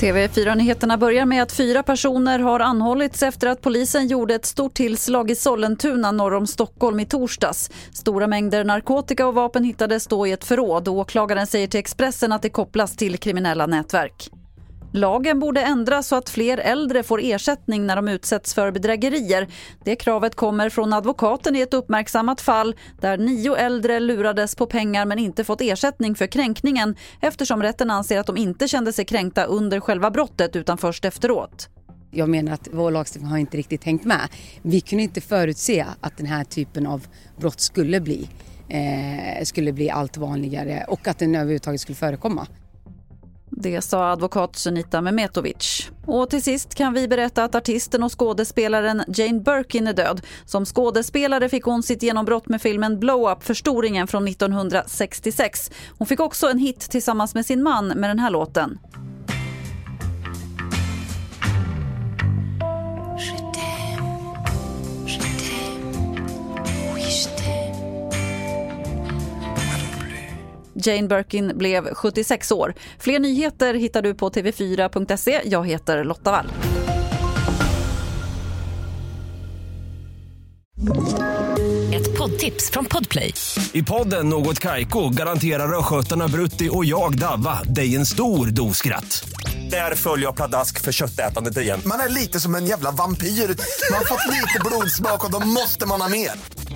TV4-nyheterna börjar med att fyra personer har anhållits efter att polisen gjorde ett stort tillslag i Sollentuna norr om Stockholm i torsdags. Stora mängder narkotika och vapen hittades då i ett förråd. Åklagaren säger till Expressen att det kopplas till kriminella nätverk. Lagen borde ändras så att fler äldre får ersättning när de utsätts för bedrägerier. Det kravet kommer från advokaten i ett uppmärksammat fall där nio äldre lurades på pengar men inte fått ersättning för kränkningen eftersom rätten anser att de inte kände sig kränkta under själva brottet utan först efteråt. Jag menar att vår lagstiftning har inte riktigt hängt med. Vi kunde inte förutse att den här typen av brott skulle bli, eh, skulle bli allt vanligare och att den överhuvudtaget skulle förekomma. Det sa advokat Sunita Mehmetovic. Och till sist kan vi berätta att artisten och skådespelaren Jane Birkin är död. Som skådespelare fick hon sitt genombrott med filmen Blow Up, förstoringen från 1966. Hon fick också en hit tillsammans med sin man med den här låten. Jane Birkin blev 76 år. Fler nyheter hittar du på tv4.se. Jag heter Lotta Wall. Ett poddtips från Podplay. I podden Något Kaiko garanterar östgötarna Brutti och jag, Davva, dig en stor dos skratt. Där följer jag pladask för köttätandet igen. Man är lite som en jävla vampyr. Man har fått lite blodsmak och då måste man ha mer.